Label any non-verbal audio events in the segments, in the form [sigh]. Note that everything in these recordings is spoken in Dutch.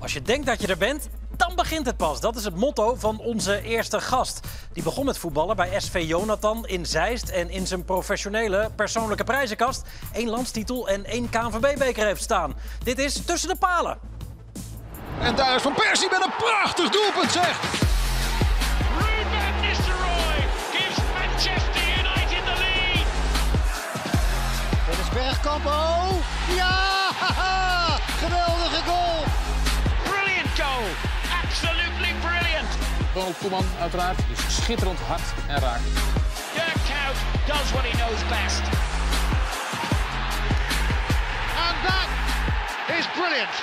Als je denkt dat je er bent, dan begint het pas. Dat is het motto van onze eerste gast. Die begon met voetballen bij SV Jonathan in Zeist... en in zijn professionele persoonlijke prijzenkast... één landstitel en één KNVB-beker heeft staan. Dit is Tussen de Palen. En daar is Van Persie met een prachtig doelpunt, zeg! Ruben Nistelrooy gives Manchester United the lead. Dennis Bergkamp, oh! Ja! [laughs] haha! Goal! Absolutely brilliant. Ronald Koeman uiteraard. Dus schitterend hard en raak. Dirk Kuyt does what he knows best. En dat is brilliant!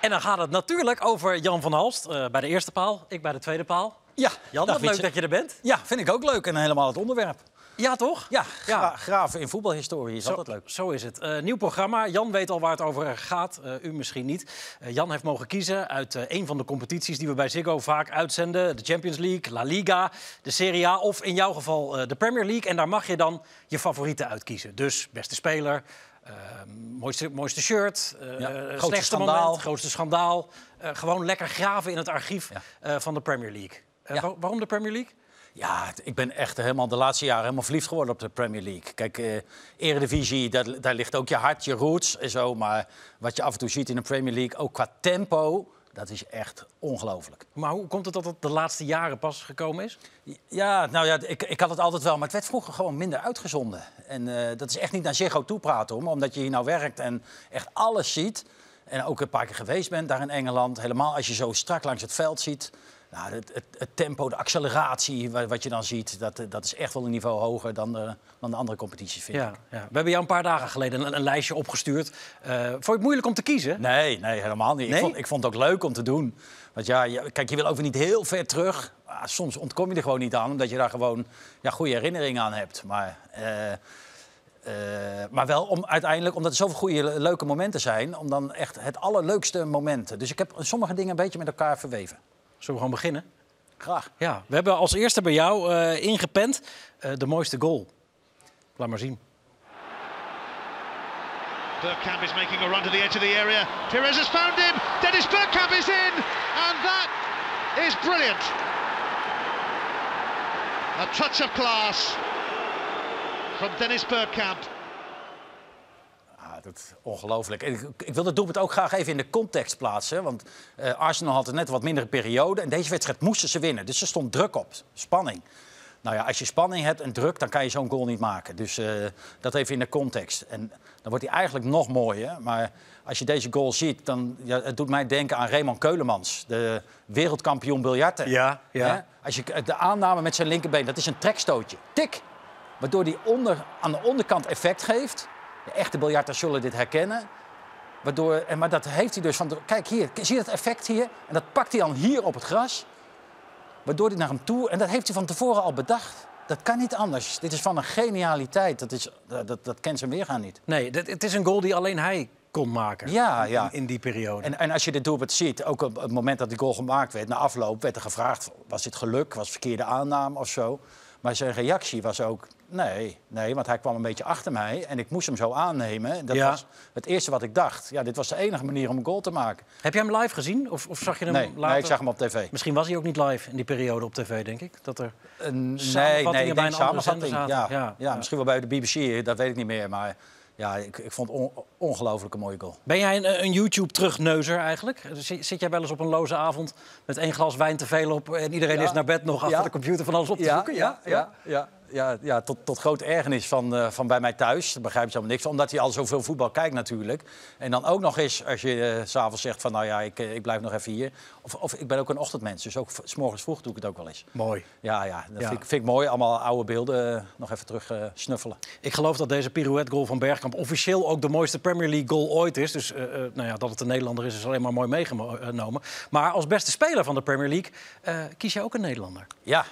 En dan gaat het natuurlijk over Jan van Halst eh, bij de eerste paal. Ik bij de tweede paal. Ja, Jan, dag, wat leuk dat je er bent. Ja, vind ik ook leuk en helemaal het onderwerp. Ja, toch? Ja, gra- graven in voetbalhistorie is Zo, altijd leuk. zo is het. Eh, nieuw programma. Jan weet al waar het over gaat. Eh, u misschien niet. Eh, Jan heeft mogen kiezen uit een van de competities die we bij Ziggo vaak uitzenden. De Champions League, La Liga, de Serie A of in jouw geval de Premier League. En daar mag je dan je favorieten uitkiezen. Dus beste speler, mooiste, mooiste shirt, Ja, grootste slechtste schandaal. moment, grootste schandaal. Gewoon lekker graven in het archief Ja. van de Premier League. Ja. wa- waarom de Premier League? Ja, ik ben echt helemaal de laatste jaren helemaal verliefd geworden op de Premier League. Kijk, eh Eredivisie, daar, daar ligt ook je hart, je roots en zo. Maar wat je af en toe ziet in de Premier League, ook qua tempo, dat is echt ongelooflijk. Maar hoe komt het dat het de laatste jaren pas gekomen is? Ja, nou ja, ik, ik had het altijd wel, maar het werd vroeger gewoon minder uitgezonden. En eh, dat is echt niet naar Ziggo toe praten, hoor, omdat je hier nou werkt en echt alles ziet. En ook een paar keer geweest bent daar in Engeland. Helemaal als je zo strak langs het veld ziet. Nou, het, het, het tempo, de acceleratie, wa- wat je dan ziet, dat, eh, dat is echt wel een niveau hoger dan de, dan de andere competities, vind ik. Ja, ja. We hebben jou een paar dagen geleden een, een lijstje opgestuurd. Eh vond je het moeilijk om te kiezen? Nee, nee, helemaal niet. Nee? Ik, vond, ik vond het ook leuk om te doen. Want ja, je- kijk, je wil ook weer niet heel ver terug. Ah, soms ontkom je er gewoon niet aan, omdat je daar gewoon ja, goede herinneringen aan hebt. Maar, eh, eh, maar wel om, uiteindelijk, omdat er zoveel goede, le- leuke momenten zijn, om dan echt het allerleukste momenten. Dus ik heb sommige dingen een beetje met elkaar verweven. Zullen we gewoon beginnen? Graag. Ja, we hebben als eerste bij jou eh, ingepend eh, de mooiste goal. Laat maar zien. Bergkamp is making a run to the edge of the area. Perez has found him. Dennis Bergkamp is in. And that is brilliant. A touch of class from Dennis Bergkamp. Dat is ongelooflijk. Ik, ik wil het doelpunt ook graag even in de context plaatsen. Want eh, Arsenal had een net wat mindere periode. En deze wedstrijd moesten ze winnen. Dus er stond druk op. Spanning. Nou ja, als je spanning hebt en druk, dan kan je zo'n goal niet maken. Dus eh, dat even in de context. En dan wordt hij eigenlijk nog mooier. Maar als je deze goal ziet, dan ja, het doet mij denken aan Raymond Keulemans. De wereldkampioen biljarten. Ja, ja. Als je, de aanname met zijn linkerbeen, dat is een trekstootje. Tik! Waardoor hij onder, aan de onderkant effect geeft. De echte biljarters zullen dit herkennen. Waardoor, en, maar dat heeft hij dus van... de- Kijk hier, zie je dat effect hier? En dat pakt hij dan hier op het gras. Waardoor hij naar hem toe... En dat heeft hij van tevoren al bedacht. Dat kan niet anders. Dit is van een genialiteit. Dat, is, dat, dat, dat kent zijn weergaan niet. Nee, dit- het is een goal die alleen hij kon maken. Ja, ja. In, in die periode. En, en als je dit doelpunt ziet, ook op het moment dat die goal gemaakt werd, na afloop werd er gevraagd: was dit geluk, was verkeerde aanname of zo? Maar zijn reactie was ook: nee, nee, want hij kwam een beetje achter mij en ik moest hem zo aannemen. Dat Ja. was het eerste wat ik dacht. Ja, dit was de enige manier om een goal te maken. Heb jij hem live gezien? Of, of zag je hem Nee, later? nee, ik zag hem op tv. Misschien was hij ook niet live in die periode op tv, denk ik. Dat er... Een, nee, nee, ik bij denk samenvatting. Ja, ja. misschien wel bij de BBC, dat weet ik niet meer. Maar ja, ik, ik vond het on, ongelooflijk een mooie goal. Ben jij een, een YouTube-terugneuzer eigenlijk? Zit, zit jij wel eens op een loze avond met één glas wijn te veel op... en iedereen Ja. is naar bed nog achter Ja. de computer van alles op te zoeken? Ja, ja, ja, ja, ja, tot, tot grote ergernis van, eh, van bij mij thuis. Daar begrijp je helemaal niks omdat hij al zoveel voetbal kijkt natuurlijk. En dan ook nog eens als je s s'avonds zegt van nou ja, ik, eh, ik blijf nog even hier. Of, of ik ben ook een ochtendmens, dus ook v- s morgens vroeg doe ik het ook wel eens. Mooi. Ja, ja, dat Ja. Vind, ik, vind ik mooi. Allemaal oude beelden nog even terug snuffelen. Ik geloof dat deze pirouette-goal van Bergkamp officieel ook de mooiste Premier League goal ooit is. Dus nou ja, dat het een Nederlander is, is alleen maar mooi meegenomen. Maar als beste speler van de Premier League kies jij ook een Nederlander. Ja,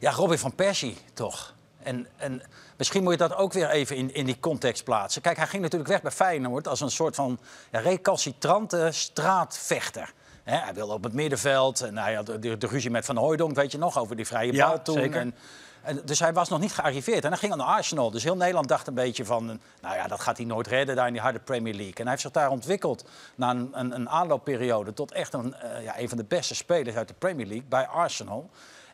ja Robin van Persie toch. En, en misschien moet je dat ook weer even in, in die context plaatsen. Kijk, hij ging natuurlijk weg bij Feyenoord als een soort van ja, recalcitrante straatvechter. Hij wilde op het middenveld en hij had de, de ruzie met Van Hooijdonk, weet je nog, over die vrije Ja, bal toen. zeker. En, En, dus hij was nog niet gearriveerd. En hij ging naar Arsenal. Dus heel Nederland dacht een beetje van... nou ja, dat gaat hij nooit redden daar in die harde Premier League. En hij heeft zich daar ontwikkeld na een, een, een aanloopperiode... tot echt een, eh, ja, een van de beste spelers uit de Premier League bij Arsenal.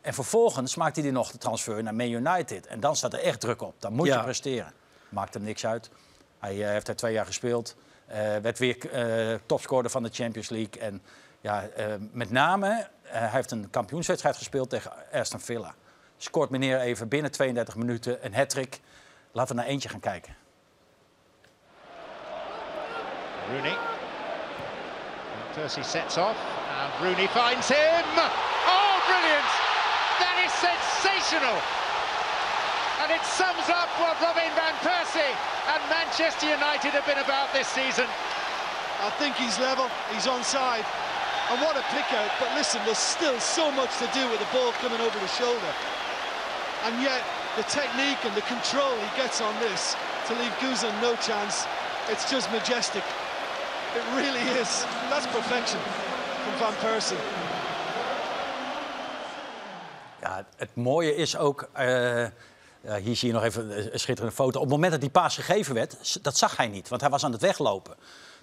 En vervolgens maakte hij nog de transfer naar Man United. En dan staat er echt druk op. Dan moet Ja. je presteren. Maakt hem niks uit. Hij eh, heeft daar twee jaar gespeeld. eh, werd weer eh, topscorer van de Champions League. En ja, eh, met name, eh, hij heeft een kampioenswedstrijd gespeeld tegen Aston Villa. Scoort meneer even binnen 32 minuten een hat-trick. Laten we naar eentje gaan kijken. Rooney. Persie sets off, and Rooney finds him. Sensational! And it sums up what Robin van Persie and Manchester United have been about this season. I think he's level, he's onside. And what a pick out. But listen, there's still so much to do with the ball coming over the shoulder. And yet, the technique and the control he gets on this to leave Guzan no chance, it's just majestic. It really is. That's perfection from Van Persie. Ja, het mooie is ook, eh, hier zie je nog even een schitterende foto. Op het moment dat die paas gegeven werd, dat zag hij niet, want hij was aan het weglopen.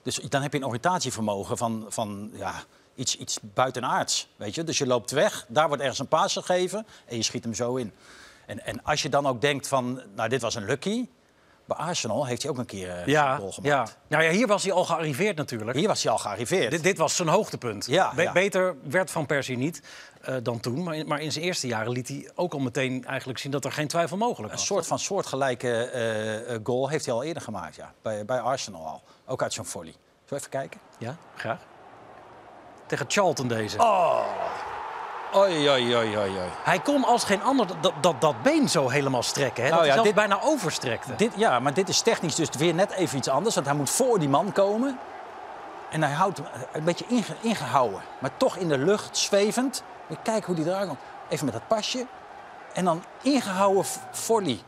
Dus dan heb je een oriëntatievermogen van, van ja, iets, iets buitenaards. Weet je? Dus je loopt weg, daar wordt ergens een paas gegeven en je schiet hem zo in. En, en als je dan ook denkt van, nou dit was een lucky. Bij Arsenal heeft hij ook een keer eh, zo'n Ja, goal ja. gemaakt. Nou ja, hier was hij al gearriveerd natuurlijk. Hier was hij al gearriveerd. Dit, dit was zijn hoogtepunt. Ja, Be- ja. Beter werd Van Persie niet eh, dan toen. Maar in, maar in zijn eerste jaren liet hij ook al meteen eigenlijk zien dat er geen twijfel mogelijk Een was. soort van soortgelijke eh, eh, goal heeft hij al eerder gemaakt, ja. Bij, bij Arsenal al. Ook uit zo'n volley. Zullen we even kijken? Ja, graag. Tegen Charlton deze. Oh. Oei, oei, oei, oei, oei. Hij kon als geen ander dat, dat, dat been zo helemaal strekken. Hè? Nou dat ja, hij dit- bijna overstrekte. Dit, ja, maar dit is technisch dus weer net even iets anders. Want hij moet voor die man komen. En hij houdt hem een beetje inge- ingehouden. Maar toch in de lucht, zwevend. Kijken hoe die eruit komt. Even met dat pasje. En dan ingehouden volley.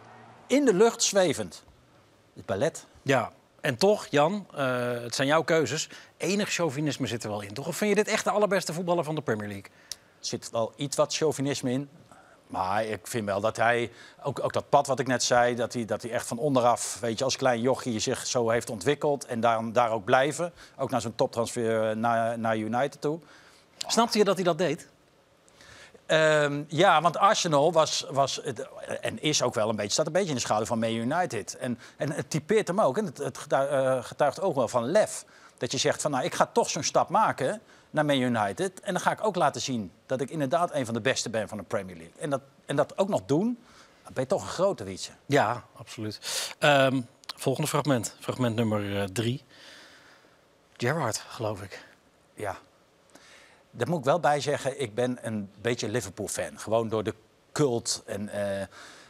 In de lucht, zwevend. Het ballet. Ja, en toch, Jan, eh, het zijn jouw keuzes. Enig chauvinisme zit er wel in, toch? Of vind je dit echt de allerbeste voetballer van de Premier League? Er zit wel iets wat chauvinisme in. Maar ik vind wel dat hij, ook, ook dat pad wat ik net zei, dat hij, dat hij echt van onderaf, weet je, als klein jochie zich zo heeft ontwikkeld. En daar, daar ook blijven. Ook naar zo'n toptransfer eh, naar, naar United toe. Snapte je dat hij dat deed? Ehm, ja, want Arsenal was, was het- en is ook wel een beetje, staat een beetje in de schaduw van Man United. En, en het typeert hem ook. En het, het eh, getuigt ook wel van lef. Dat je zegt van, nou, ik ga toch zo'n stap maken naar Man United. En dan ga ik ook laten zien dat ik inderdaad een van de beste ben van de Premier League. En dat, en dat ook nog doen, dan ben je toch een grote wietse. Ja, absoluut. Ehm, volgende fragment, fragment nummer eh, drie. Gerrard, geloof ik. Ja. Daar moet ik wel bij zeggen, ik ben een beetje Liverpool-fan. Gewoon door de cult. En, eh,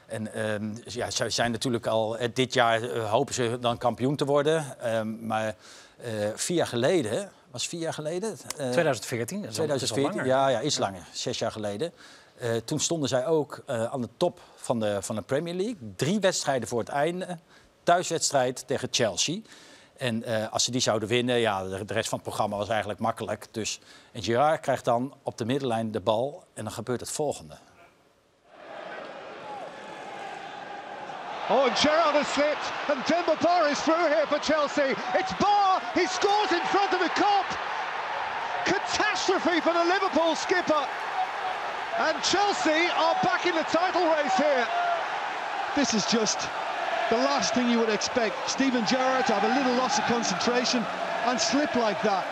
en ehm, ja, ze zijn natuurlijk al eh, dit jaar eh, hopen ze dan kampioen te worden. Ehm, maar eh, vier jaar geleden, was vier jaar geleden? Eh, 2014. dat is al- dat is al 2014, langer. ja, ja, iets langer, zes jaar geleden. Toen stonden zij ook aan de top van de, van de Premier League. Drie wedstrijden voor het einde. Thuiswedstrijd tegen Chelsea. En als ze die zouden winnen, ja, de, de rest van het programma was eigenlijk makkelijk. Dus, en Gerard krijgt dan op de middenlijn de bal en dan gebeurt het volgende. Oh, and Gerrard has slipped, and Demba Ba is through here for Chelsea. It's Ba, he scores in front of the cop. Catastrophe for the Liverpool skipper. And Chelsea are back in the title race here. This is just the last thing you would expect. Steven Gerrard to have a little loss of concentration and slip like that.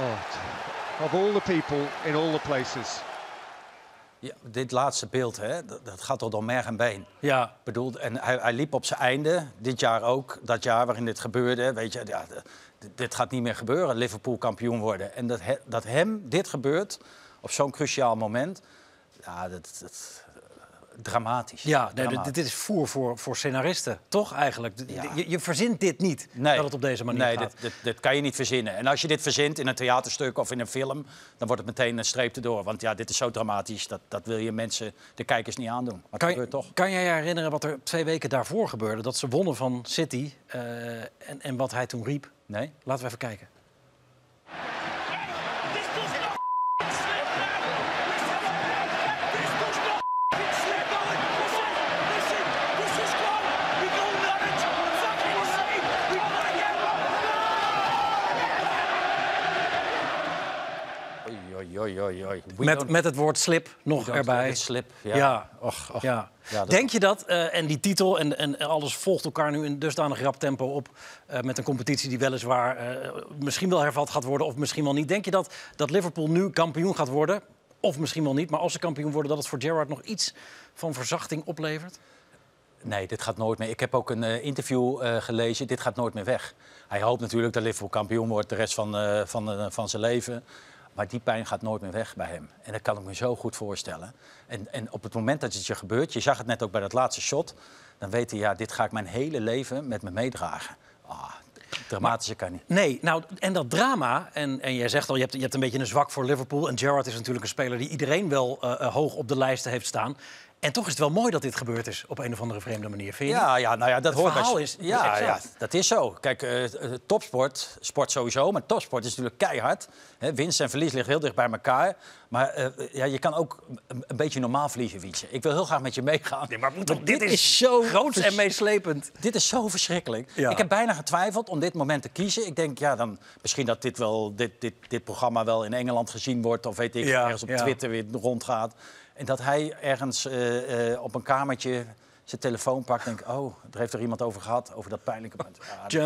Oh, of all the people in all the places. Ja, dit laatste beeld, hè, dat, dat gaat toch door merg en been. Ja, bedoel, en hij, hij liep op zijn einde, dit jaar ook, dat jaar waarin dit gebeurde. Weet je, ja, dit gaat niet meer gebeuren, Liverpool kampioen worden. En dat, he- dat hem dit gebeurt op zo'n cruciaal moment, ja, dat, dat dramatisch. ja nee, dit, is voer voor, voor scenaristen, toch eigenlijk? Ja. Je, je verzint dit niet, Nee, dat het op deze manier nee, gaat. dit, dit, dit kan je niet verzinnen. En als je dit verzint in een theaterstuk of in een film, dan wordt het meteen een streep erdoor. Want ja, dit is zo dramatisch, dat, dat wil je mensen, de kijkers niet aandoen. Maar Kan gebeurt toch. kan jij je herinneren wat er twee weken daarvoor gebeurde? Dat ze wonnen van City eh, en, en wat hij toen riep? Nee? Laten we even kijken. Oei, oei, oei, oei. We Met, met het woord slip nog erbij. slip. Ja. Ja. Och, och. Ja. Ja, dat- Denk je dat, eh, en die titel en, en alles volgt elkaar nu in dusdanig rap tempo op... eh, met een competitie die weliswaar eh, misschien wel hervat gaat worden of misschien wel niet. Denk je dat, dat Liverpool nu kampioen gaat worden? Of misschien wel niet, maar als ze kampioen worden... dat het voor Gerrard nog iets van verzachting oplevert? Nee, dit gaat nooit meer. Ik heb ook een interview gelezen. Dit gaat nooit meer weg. Hij hoopt natuurlijk dat Liverpool kampioen wordt de rest van, van, van zijn leven. Maar die pijn gaat nooit meer weg bij hem. En dat kan ik me zo goed voorstellen. En, en op het moment dat het je gebeurt, je zag het net ook bij dat laatste shot, dan weet hij, ja, dit ga ik mijn hele leven met me meedragen. Ah, dramatischer kan niet. Nee, nou, en dat drama, en, en jij zegt al, je hebt, je hebt een beetje een zwak voor Liverpool. En Gerrard is natuurlijk een speler die iedereen wel eh, eh, hoog op de lijsten heeft staan. En toch is het wel mooi dat dit gebeurd is op een of andere vreemde manier. Vind je? Ja, ja, nou ja, dat Het hoort bij- verhaal is ja, ja, dat is zo. Kijk, eh, eh, topsport, sport sowieso, maar topsport is natuurlijk keihard. Hè, winst en verlies liggen heel dicht bij elkaar. Maar eh, ja, je kan ook een, een beetje normaal verliezen, Wietse. Ik wil heel graag met je meegaan. Nee, maar dit, is, zo groots en meeslepend. Dit is zo verschrikkelijk. Ja. Ik heb bijna getwijfeld om dit moment te kiezen. Ik denk, ja, dan misschien dat dit, wel, dit, dit, dit programma wel in Engeland gezien wordt... of weet ik, Ja, ergens op ja. Twitter weer rondgaat. En dat hij ergens eh, eh, op een kamertje zijn telefoon pakt en denkt... oh, er heeft er iemand over gehad, over dat pijnlijke punt.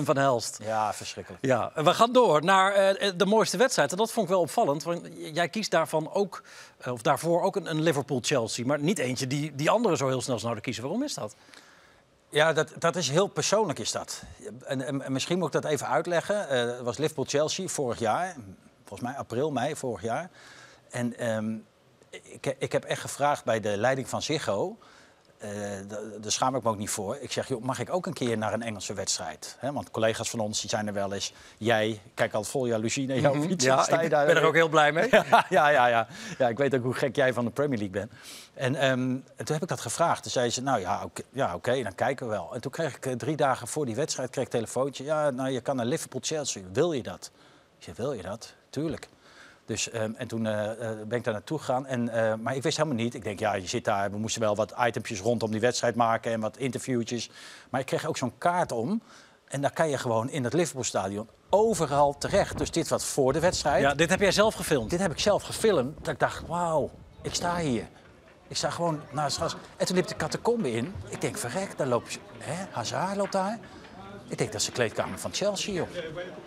Van Helst. ja, verschrikkelijk. Ja, we gaan door naar eh, de mooiste wedstrijd. En dat vond ik wel opvallend. Want jij kiest daarvan ook, of daarvoor ook een, een Liverpool-Chelsea. Maar niet eentje die, die anderen zo heel snel zouden kiezen. Waarom is dat? Ja, dat, dat is heel persoonlijk is dat. En, en, en misschien moet ik dat even uitleggen. Eh, Het was Liverpool-Chelsea vorig jaar. Volgens mij april, mei vorig jaar. En ehm, ik, ik heb echt gevraagd bij de leiding van Ziggo... da- daar schaam ik me ook niet voor. Ik zeg, joh, mag ik ook een keer naar een Engelse wedstrijd? Want collega's van ons die zijn er wel eens. Jij, kijk altijd vol jaloezie naar jouw fiets. Ja, [laughs] Sta je ik daar ben er ook heel blij mee. [laughs] ja, ja, ja, ja. ja, ik weet ook hoe gek jij van de Premier League bent. En ehm, en toen heb ik dat gevraagd. Toen zei ze, nou ja, oké, ja, oké, dan kijken we wel. En toen kreeg ik eh, drie dagen voor die wedstrijd kreeg ik een telefoontje. Ja, nou, je kan naar Liverpool-Chelsea. Wil je dat? Ik zei, wil je dat? Tuurlijk. Dus, ehm, en toen eh, eh, ben ik daar naartoe gegaan. En, eh, maar ik wist helemaal niet. Ik denk, ja, je zit daar. We moesten wel wat itempjes rondom die wedstrijd maken en wat interviewtjes. Maar ik kreeg ook zo'n kaart om. En daar kan je gewoon in het Liverpool-stadion overal terecht. Dus dit was voor de wedstrijd. Ja, dit heb jij zelf gefilmd. Dit heb ik zelf gefilmd. Dat ik dacht, wauw, ik sta hier. Ik sta gewoon naast het gras. En toen liep de catacombe in. Ik denk, verrek, daar loopt hè, Hazard loopt daar. Ik denk, dat is de kleedkamer van Chelsea, joh.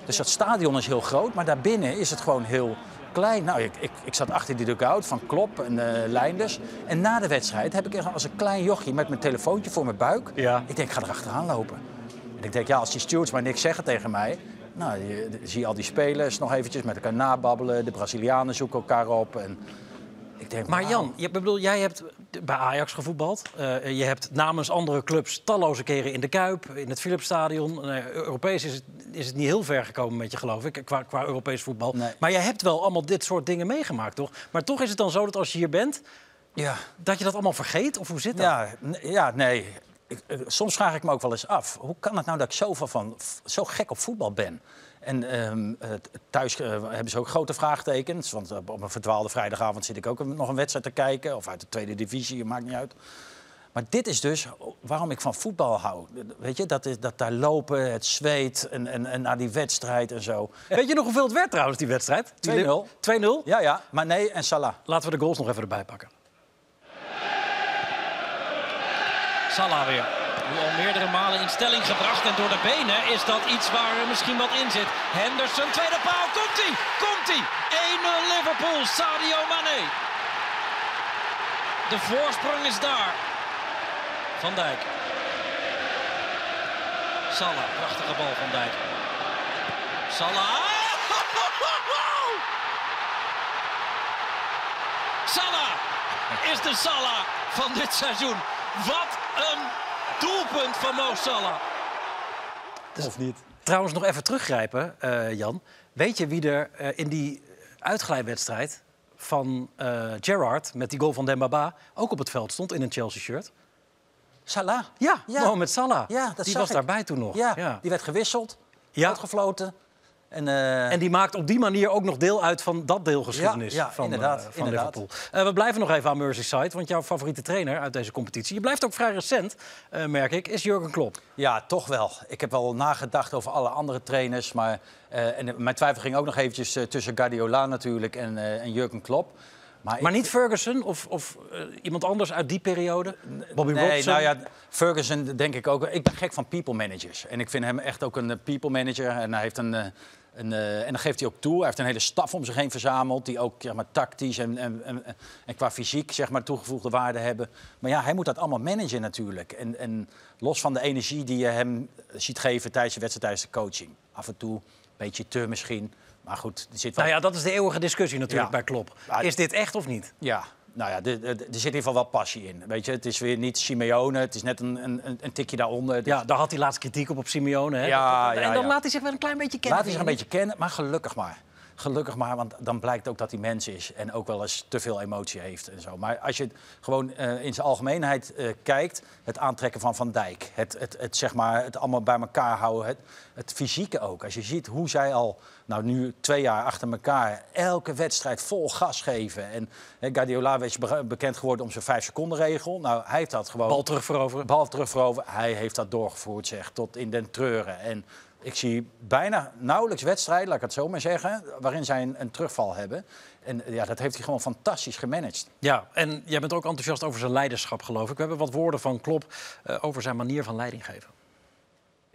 Dus dat stadion is heel groot, maar daarbinnen is het gewoon heel klein. Nou, ik, ik, ik zat achter die dugout van Klop en eh Leinders. En na de wedstrijd heb ik als een klein jochie met mijn telefoontje voor mijn buik. Ja. Ik denk, ik ga er achteraan lopen. En ik denk, ja, als die stewards maar niks zeggen tegen mij... Nou, je, zie je al die spelers nog eventjes met elkaar nababbelen. De Brazilianen zoeken elkaar op. En ik denk, Maar. Jan, je, bedoel, jij hebt bij Ajax gevoetbald. Eh, je hebt namens andere clubs talloze keren in de Kuip, in het Philipsstadion. Eh, Europees is het, is het niet heel ver gekomen met je, geloof ik, qua, qua Europees voetbal. Nee. Maar jij hebt wel allemaal dit soort dingen meegemaakt, toch? Maar toch is het dan zo dat als je hier bent, Ja, dat je dat allemaal vergeet? Of hoe zit dat? ja, ja nee. Ik, eh, soms vraag ik me ook wel eens af. Hoe kan het nou dat ik zoveel van, zo gek op voetbal ben? En ehm, eh, thuis eh, hebben ze ook grote vraagtekens. Want op een verdwaalde vrijdagavond zit ik ook nog een wedstrijd te kijken. Of uit de tweede divisie, maakt niet uit. Maar dit is dus waarom ik van voetbal hou. Weet je, dat, is, dat daar lopen, het zweet en, en, en naar die wedstrijd en zo. Weet je nog hoeveel het werd trouwens, die wedstrijd? 2-0. 2-0? Ja, ja, maar nee en Salah. Laten we de goals nog even erbij pakken. Salah weer. Nu al meerdere malen in stelling gebracht en door de benen is dat iets waar er misschien wat in zit. Henderson, tweede paal, komt-ie, komt-ie. 1-0 Liverpool, Sadio Mane. De voorsprong is daar. Van Dijk. Salah, prachtige bal van Dijk. Salah. Salah is de Salah van dit seizoen. Wat een doelpunt van Mo Salah. Of niet? Trouwens, nog even teruggrijpen, eh, Jan. Weet je wie er eh, in die uitglijwedstrijd van eh Gerrard met die goal van Dembaba ook op het veld stond in een Chelsea-shirt? Salah? Ja, Ja. Mohamed Salah. Ja, dat die zag was ik. daarbij toen nog. Ja, ja. die werd gewisseld, Ja. uitgefloten. En, eh, En die maakt op die manier ook nog deel uit van dat deelgeschiedenis Ja, ja, van, inderdaad, eh, van inderdaad. Liverpool. Eh, we blijven nog even aan Merseyside, want jouw favoriete trainer uit deze competitie... je blijft ook vrij recent, merk ik, is Jurgen Klopp. Ja, toch wel. Ik heb wel nagedacht over alle andere trainers. Maar en mijn twijfel ging ook nog eventjes tussen Guardiola natuurlijk en, en Jurgen Klopp. Maar ik- niet Ferguson of, of iemand anders uit die periode? Bobby nee, Robson? nou ja, Ferguson denk ik ook. Ik ben gek van people managers. En ik vind hem echt ook een people manager. En hij heeft een. Een eh, en dan geeft hij ook toe. Hij heeft een hele staf om zich heen verzameld. Die ook zeg maar, tactisch en, en, en, en qua fysiek zeg maar, toegevoegde waarde hebben. Maar ja, hij moet dat allemaal managen natuurlijk. En, en los van de energie die je hem ziet geven tijdens de wedstrijd, tijdens de coaching. Af en toe een beetje te misschien. Maar goed, er zit wel... Nou ja, dat is de eeuwige discussie natuurlijk Ja. bij Klopp. Maar- Is dit echt of niet? Ja, nou ja, er, zit in ieder geval wel passie in. Weet je, het is weer niet Simeone, het is net een, een, een- tikje daaronder. Ja, daar had hij laatst kritiek op op Simeone. Hè? Ja, en ja, dan ja. laat hij zich wel een klein beetje kennen. Laat hij zich een beetje kennen, maar gelukkig maar. Gelukkig maar, want dan blijkt ook dat hij mens is en ook wel eens te veel emotie heeft en zo. Maar als je gewoon eh, in zijn algemeenheid eh, kijkt, het aantrekken van Van Dijk, het, het, het, zeg maar, het allemaal bij elkaar houden, het, het fysieke ook. Als je ziet hoe zij al, nou nu twee jaar achter elkaar, elke wedstrijd vol gas geven. En hè, Guardiola is be- bekend geworden om zijn vijf seconden regel. Nou, hij heeft dat gewoon. Bal terug veroveren. Bal terug veroveren. Hij heeft dat doorgevoerd, zeg, tot in den treuren. En ik zie bijna nauwelijks wedstrijden, laat ik het zo maar zeggen, waarin zij een, een terugval hebben. En ja, dat heeft hij gewoon fantastisch gemanaged. Ja, en jij bent ook enthousiast over zijn leiderschap, geloof ik. We hebben wat woorden van Klopp eh, over zijn manier van leiding geven.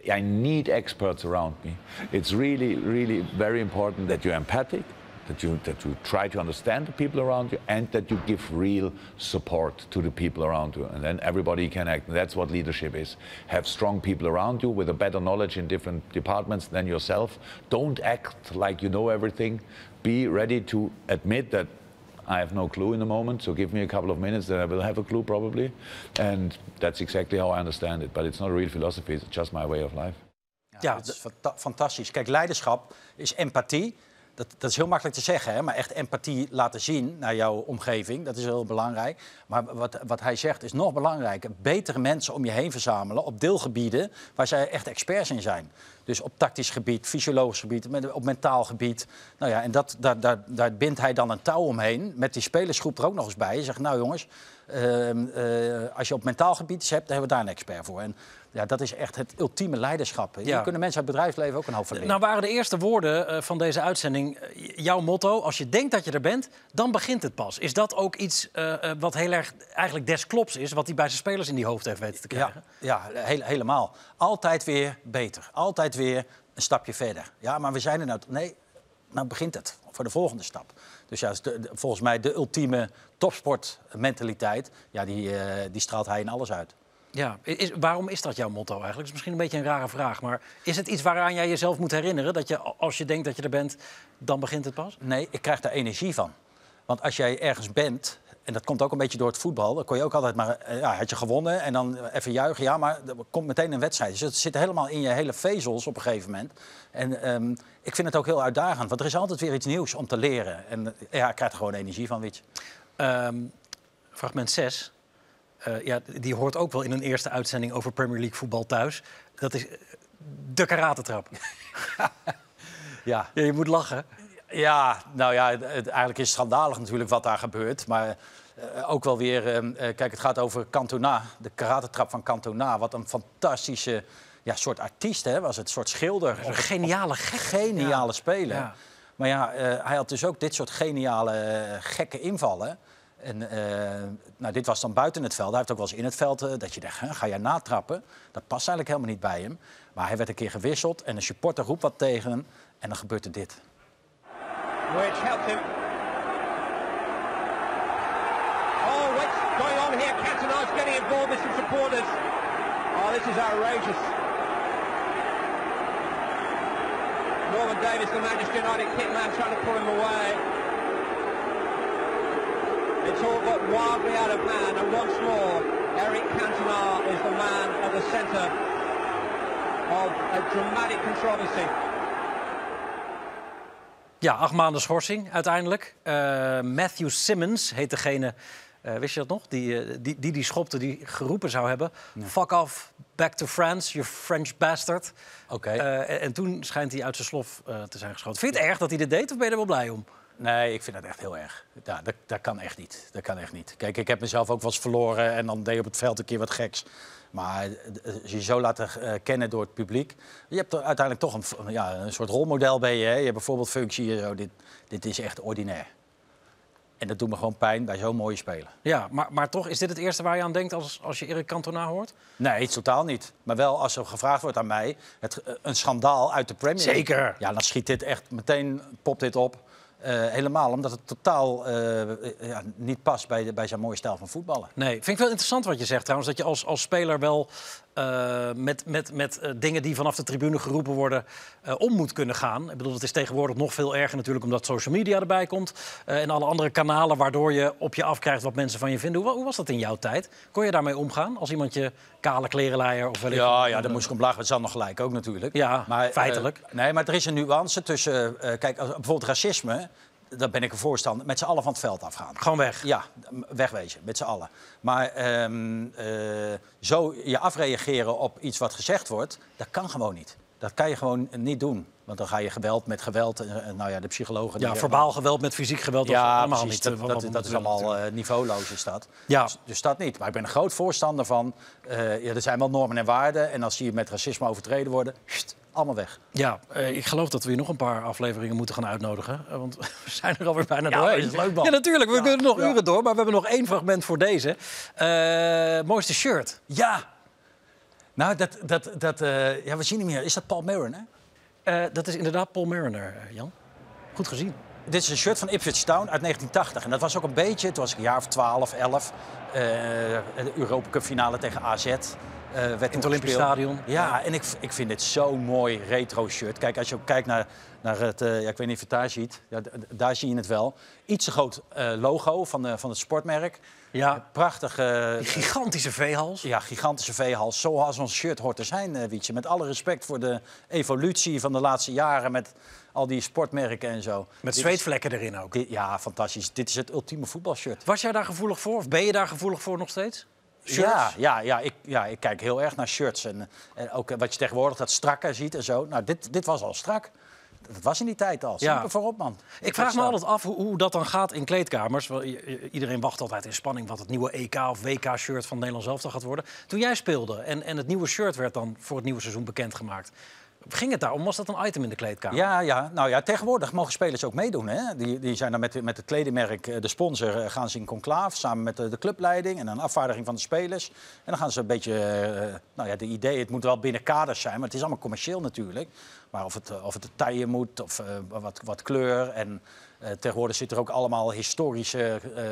I need experts around me. It's really, really very important that you're empathic, that you that you try to understand the people around you, and that you give real support to the people around you. And then everybody can act. And that's what leadership is. Have strong people around you with a better knowledge in different departments than yourself. Don't act like you know everything. Be ready to admit that I have no clue in the moment, so give me a couple of minutes, then I will have a clue probably. And that's exactly how I understand it. But it's not a real philosophy, it's just my way of life. Ja, dat is fanta- fantastisch. Kijk, leiderschap is empathie. Dat, dat is heel makkelijk te zeggen, hè? maar echt empathie laten zien naar jouw omgeving, dat is heel belangrijk. Maar wat, wat hij zegt is nog belangrijker. Betere mensen om je heen verzamelen op deelgebieden waar zij echt experts in zijn. Dus op tactisch gebied, fysiologisch gebied, op mentaal gebied. Nou ja, en dat, daar, daar, daar bindt hij dan een touw omheen, met die spelersgroep er ook nog eens bij. Hij zegt, nou jongens, ehm, eh, als je op mentaal gebied iets hebt, dan hebben we daar een expert voor. En ja, dat is echt het ultieme leiderschap. Hier Ja. kunnen mensen uit het bedrijfsleven ook een hoop van leren. Nou waren de eerste woorden eh, van deze uitzending eh, jouw motto. Als je denkt dat je er bent, dan begint het pas. Is dat ook iets eh, wat heel erg eigenlijk desklops is... wat hij bij zijn spelers in die hoofd heeft weten te Ja, krijgen? ja heel- helemaal. Altijd weer beter. Altijd weer een stapje verder. Ja, maar we zijn er nou... Nee, nou begint het voor de volgende stap. Dus ja, volgens mij de ultieme topsportmentaliteit... Ja, die, die straalt hij in alles uit. Ja, is, waarom is dat jouw motto eigenlijk? Dat is misschien een beetje een rare vraag. Maar is het iets waaraan jij jezelf moet herinneren? Dat je als je denkt dat je er bent, dan begint het pas? Nee, ik krijg daar energie van. Want als jij ergens bent, en dat komt ook een beetje door het voetbal... dan kon je ook altijd maar... eh, Ja, had je gewonnen en dan even juichen. Ja, maar er komt meteen een wedstrijd. Dus het zit helemaal in je hele vezels op een gegeven moment. En ehm, ik vind het ook heel uitdagend. Want er is altijd weer iets nieuws om te leren. En eh, ja, ik krijg er gewoon energie van, weet je. Ehm, fragment 6. Eh, ja, die hoort ook wel in een eerste uitzending over Premier League voetbal thuis. Dat is eh, de karatentrap. [laughs] Ja. Ja, je moet lachen. Ja, nou ja, het, eigenlijk is het schandalig natuurlijk wat daar gebeurt. Maar eh, ook wel weer, ehm, eh, kijk, het gaat over Cantona, de karatentrap van Cantona. Wat een fantastische ja, soort artiest hè, was het, een soort schilder. Een geniale gek. Geniale Ja. speler. Ja. Maar ja, hij had dus ook dit soort geniale, gekke invallen. En eh, nou, dit was dan buiten het veld. Hij heeft ook wel eens in het veld eh, dat je hè, ga jij natrappen? Dat past eigenlijk helemaal niet bij hem. Maar hij werd een keer gewisseld en een supporter roept wat tegen hem. En dan gebeurt er dit. which helped him. Oh, what's going on here? Cantona's getting involved with some supporters. Oh, this is outrageous. Norman Davis, the Manchester United kitman, trying to pull him away. It's all got wildly out of hand, and once more, Eric Cantona is the man at the centre of a dramatic controversy. Ja, acht maanden schorsing uiteindelijk. Eh, Matthew Simmons heet degene Eh, wist je dat nog? Die, eh, die, die die schopte, die geroepen zou hebben... Fuck off, back to France, you French bastard. Oké. En, en toen schijnt hij uit zijn slof eh, te zijn geschoten. Vind je het erg dat hij dit deed of ben je er wel blij om? Nee, ik vind dat echt heel erg. Ja, dat, dat kan echt niet. Dat kan echt niet. Kijk, ik heb mezelf ook wel eens verloren en dan deed je op het veld een keer wat geks. Maar eh, als je zo laten eh, kennen door het publiek. Je hebt er uiteindelijk toch een, ja, een soort rolmodel bij je. Hè? Je hebt bijvoorbeeld functie. en Zo. Dit, dit is echt ordinair. En dat doet me gewoon pijn bij zo'n mooie speler. Ja, maar, maar toch, is dit het eerste waar je aan denkt als, als je Erik Cantona hoort? Nee, totaal niet. Maar wel als er gevraagd wordt aan mij, het, eh, een schandaal uit de Premier League. Zeker. Ja, dan schiet dit echt meteen, popt dit op. Eh, helemaal omdat het totaal eh, ja, niet past bij, bij zijn mooie stijl van voetballen. Nee, vind ik wel interessant wat je zegt trouwens. Dat je als, als speler wel eh, met, met, met eh, dingen die vanaf de tribune geroepen worden eh, om moet kunnen gaan. Ik bedoel, het is tegenwoordig nog veel erger natuurlijk omdat social media erbij komt. en alle andere kanalen waardoor je op je afkrijgt wat mensen van je vinden. Hoe, hoe was dat in jouw tijd? Kon je daarmee omgaan als iemand je kale klerenleier of wel Ja, ja, daar moest ik om lachen. Het zal nog gelijk ook natuurlijk. Ja, maar, feitelijk. nee, maar er is een nuance tussen... kijk, als, bijvoorbeeld racisme, daar ben ik een voorstander. Met z'n allen van het veld afgaan. Gewoon weg. Ja, wegwezen, met z'n allen. Maar ehm, eh, zo je afreageren op iets wat gezegd wordt, dat kan gewoon niet. Dat kan je gewoon niet doen. Want dan ga je geweld met geweld. En, eh, nou ja, de psychologen... Ja, verbaal geweld met fysiek geweld. ja, allemaal precies. niet. Dat, eh, dat, is allemaal eh, niveauloos, is dat. Ja. Dus, dus dat niet. Maar ik ben een groot voorstander van... eh, ja, er zijn wel normen en waarden. En als die met racisme overtreden worden, sst, allemaal weg. Ja, eh, ik geloof dat we hier nog een paar afleveringen moeten gaan uitnodigen. eh, want [laughs] we zijn er alweer bijna Ja, doorheen. dat is leuk, man. Ja, natuurlijk. We Ja, kunnen nog ja. uren door. Maar we hebben nog één fragment voor deze. Eh, mooiste shirt. Ja! Nou, dat, dat, dat, eh, ja, we zien hem hier. Is dat Paul? Eh, dat is inderdaad Paul Mariner, Jan. Goed gezien. Dit is een shirt van Ipswich Town uit 1980. En dat was ook een beetje, toen was ik een jaar of 12, 11. eh, de Europa Cup finale tegen AZ. Eh, werd In het Olympisch Stadion. Ja, en ik, ik vind dit zo'n mooi retro shirt. Kijk, als je ook kijkt naar, naar het, eh, ja, ik weet niet of je het daar ziet. Ja, daar zie je het wel. Iets te groot eh, logo van, van het sportmerk. Ja. Prachtige... Die gigantische veehals. Ja, gigantische veehals. Zoals ons shirt hoort te zijn, Wietje. Met alle respect voor de evolutie van de laatste jaren. Met al die sportmerken en zo. Met Dit zweetvlekken erin ook. dit- ja, fantastisch. Dit is het ultieme voetbalshirt. Was jij daar gevoelig voor? Of ben je daar gevoelig voor nog steeds? Shirts? Ja, ja, ja, ik, ja, ik kijk heel erg naar shirts. En, en ook eh, wat je tegenwoordig dat strakker ziet en zo. Nou, dit, dit was al strak. Dat was in die tijd al. Ja. Super voorop, man. Ik vraag me altijd af hoe, hoe dat dan gaat in kleedkamers. Iedereen wacht altijd in spanning wat het nieuwe EK of WK-shirt van Nederland zelf gaat worden. Toen jij speelde en, en het nieuwe shirt werd dan voor het nieuwe seizoen bekendgemaakt. Ging het daarom? Was dat een item in de kleedkamer? Ja, ja, nou ja, tegenwoordig mogen spelers ook meedoen. Hè? Die, die zijn dan met, met het kledingmerk, eh, de sponsor, eh, gaan ze in conclave samen met de, de clubleiding en een afvaardiging van de spelers. En dan gaan ze een beetje, eh, nou ja, de idee, het moet wel binnen kaders zijn, maar het is allemaal commercieel natuurlijk. Maar of het, of het taille moet, of wat, wat kleur. En eh, tegenwoordig zitten er ook allemaal historische eh,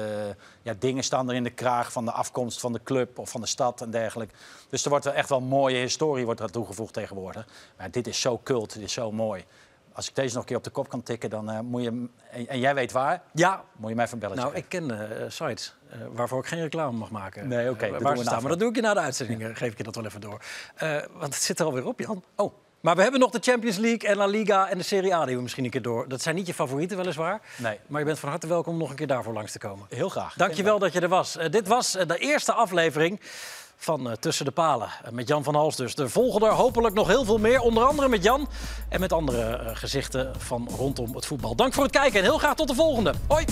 ja, dingen staan er in de kraag van de afkomst van de club of van de stad en dergelijke. Dus er wordt wel echt wel mooie historie wordt er toegevoegd tegenwoordig. Maar dit is zo cult, dit is zo mooi. Als ik deze nog een keer op de kop kan tikken, dan eh, moet je... En, en jij weet waar, Ja, moet je mij even bellen. nou, ik ken sites waarvoor ik geen reclame mag maken. Nee, oké, waar ze staan. Maar dat doe ik je na de uitzending, geef ik je dat wel even door. Want het zit er alweer op, Jan. Oh. Maar we hebben nog de Champions League en La Liga en de Serie A die we misschien een keer door. Dat zijn niet je favorieten weliswaar. Nee. Maar je bent van harte welkom om nog een keer daarvoor langs te komen. Heel graag. Dankjewel dat je er was. Eh, dit was eh, de eerste aflevering van eh, Tussen de Palen. Met Jan van Hals dus. Er volgen er hopelijk nog heel veel meer. Onder andere met Jan en met andere gezichten van rondom het voetbal. Dank voor het kijken en heel graag tot de volgende. Hoi!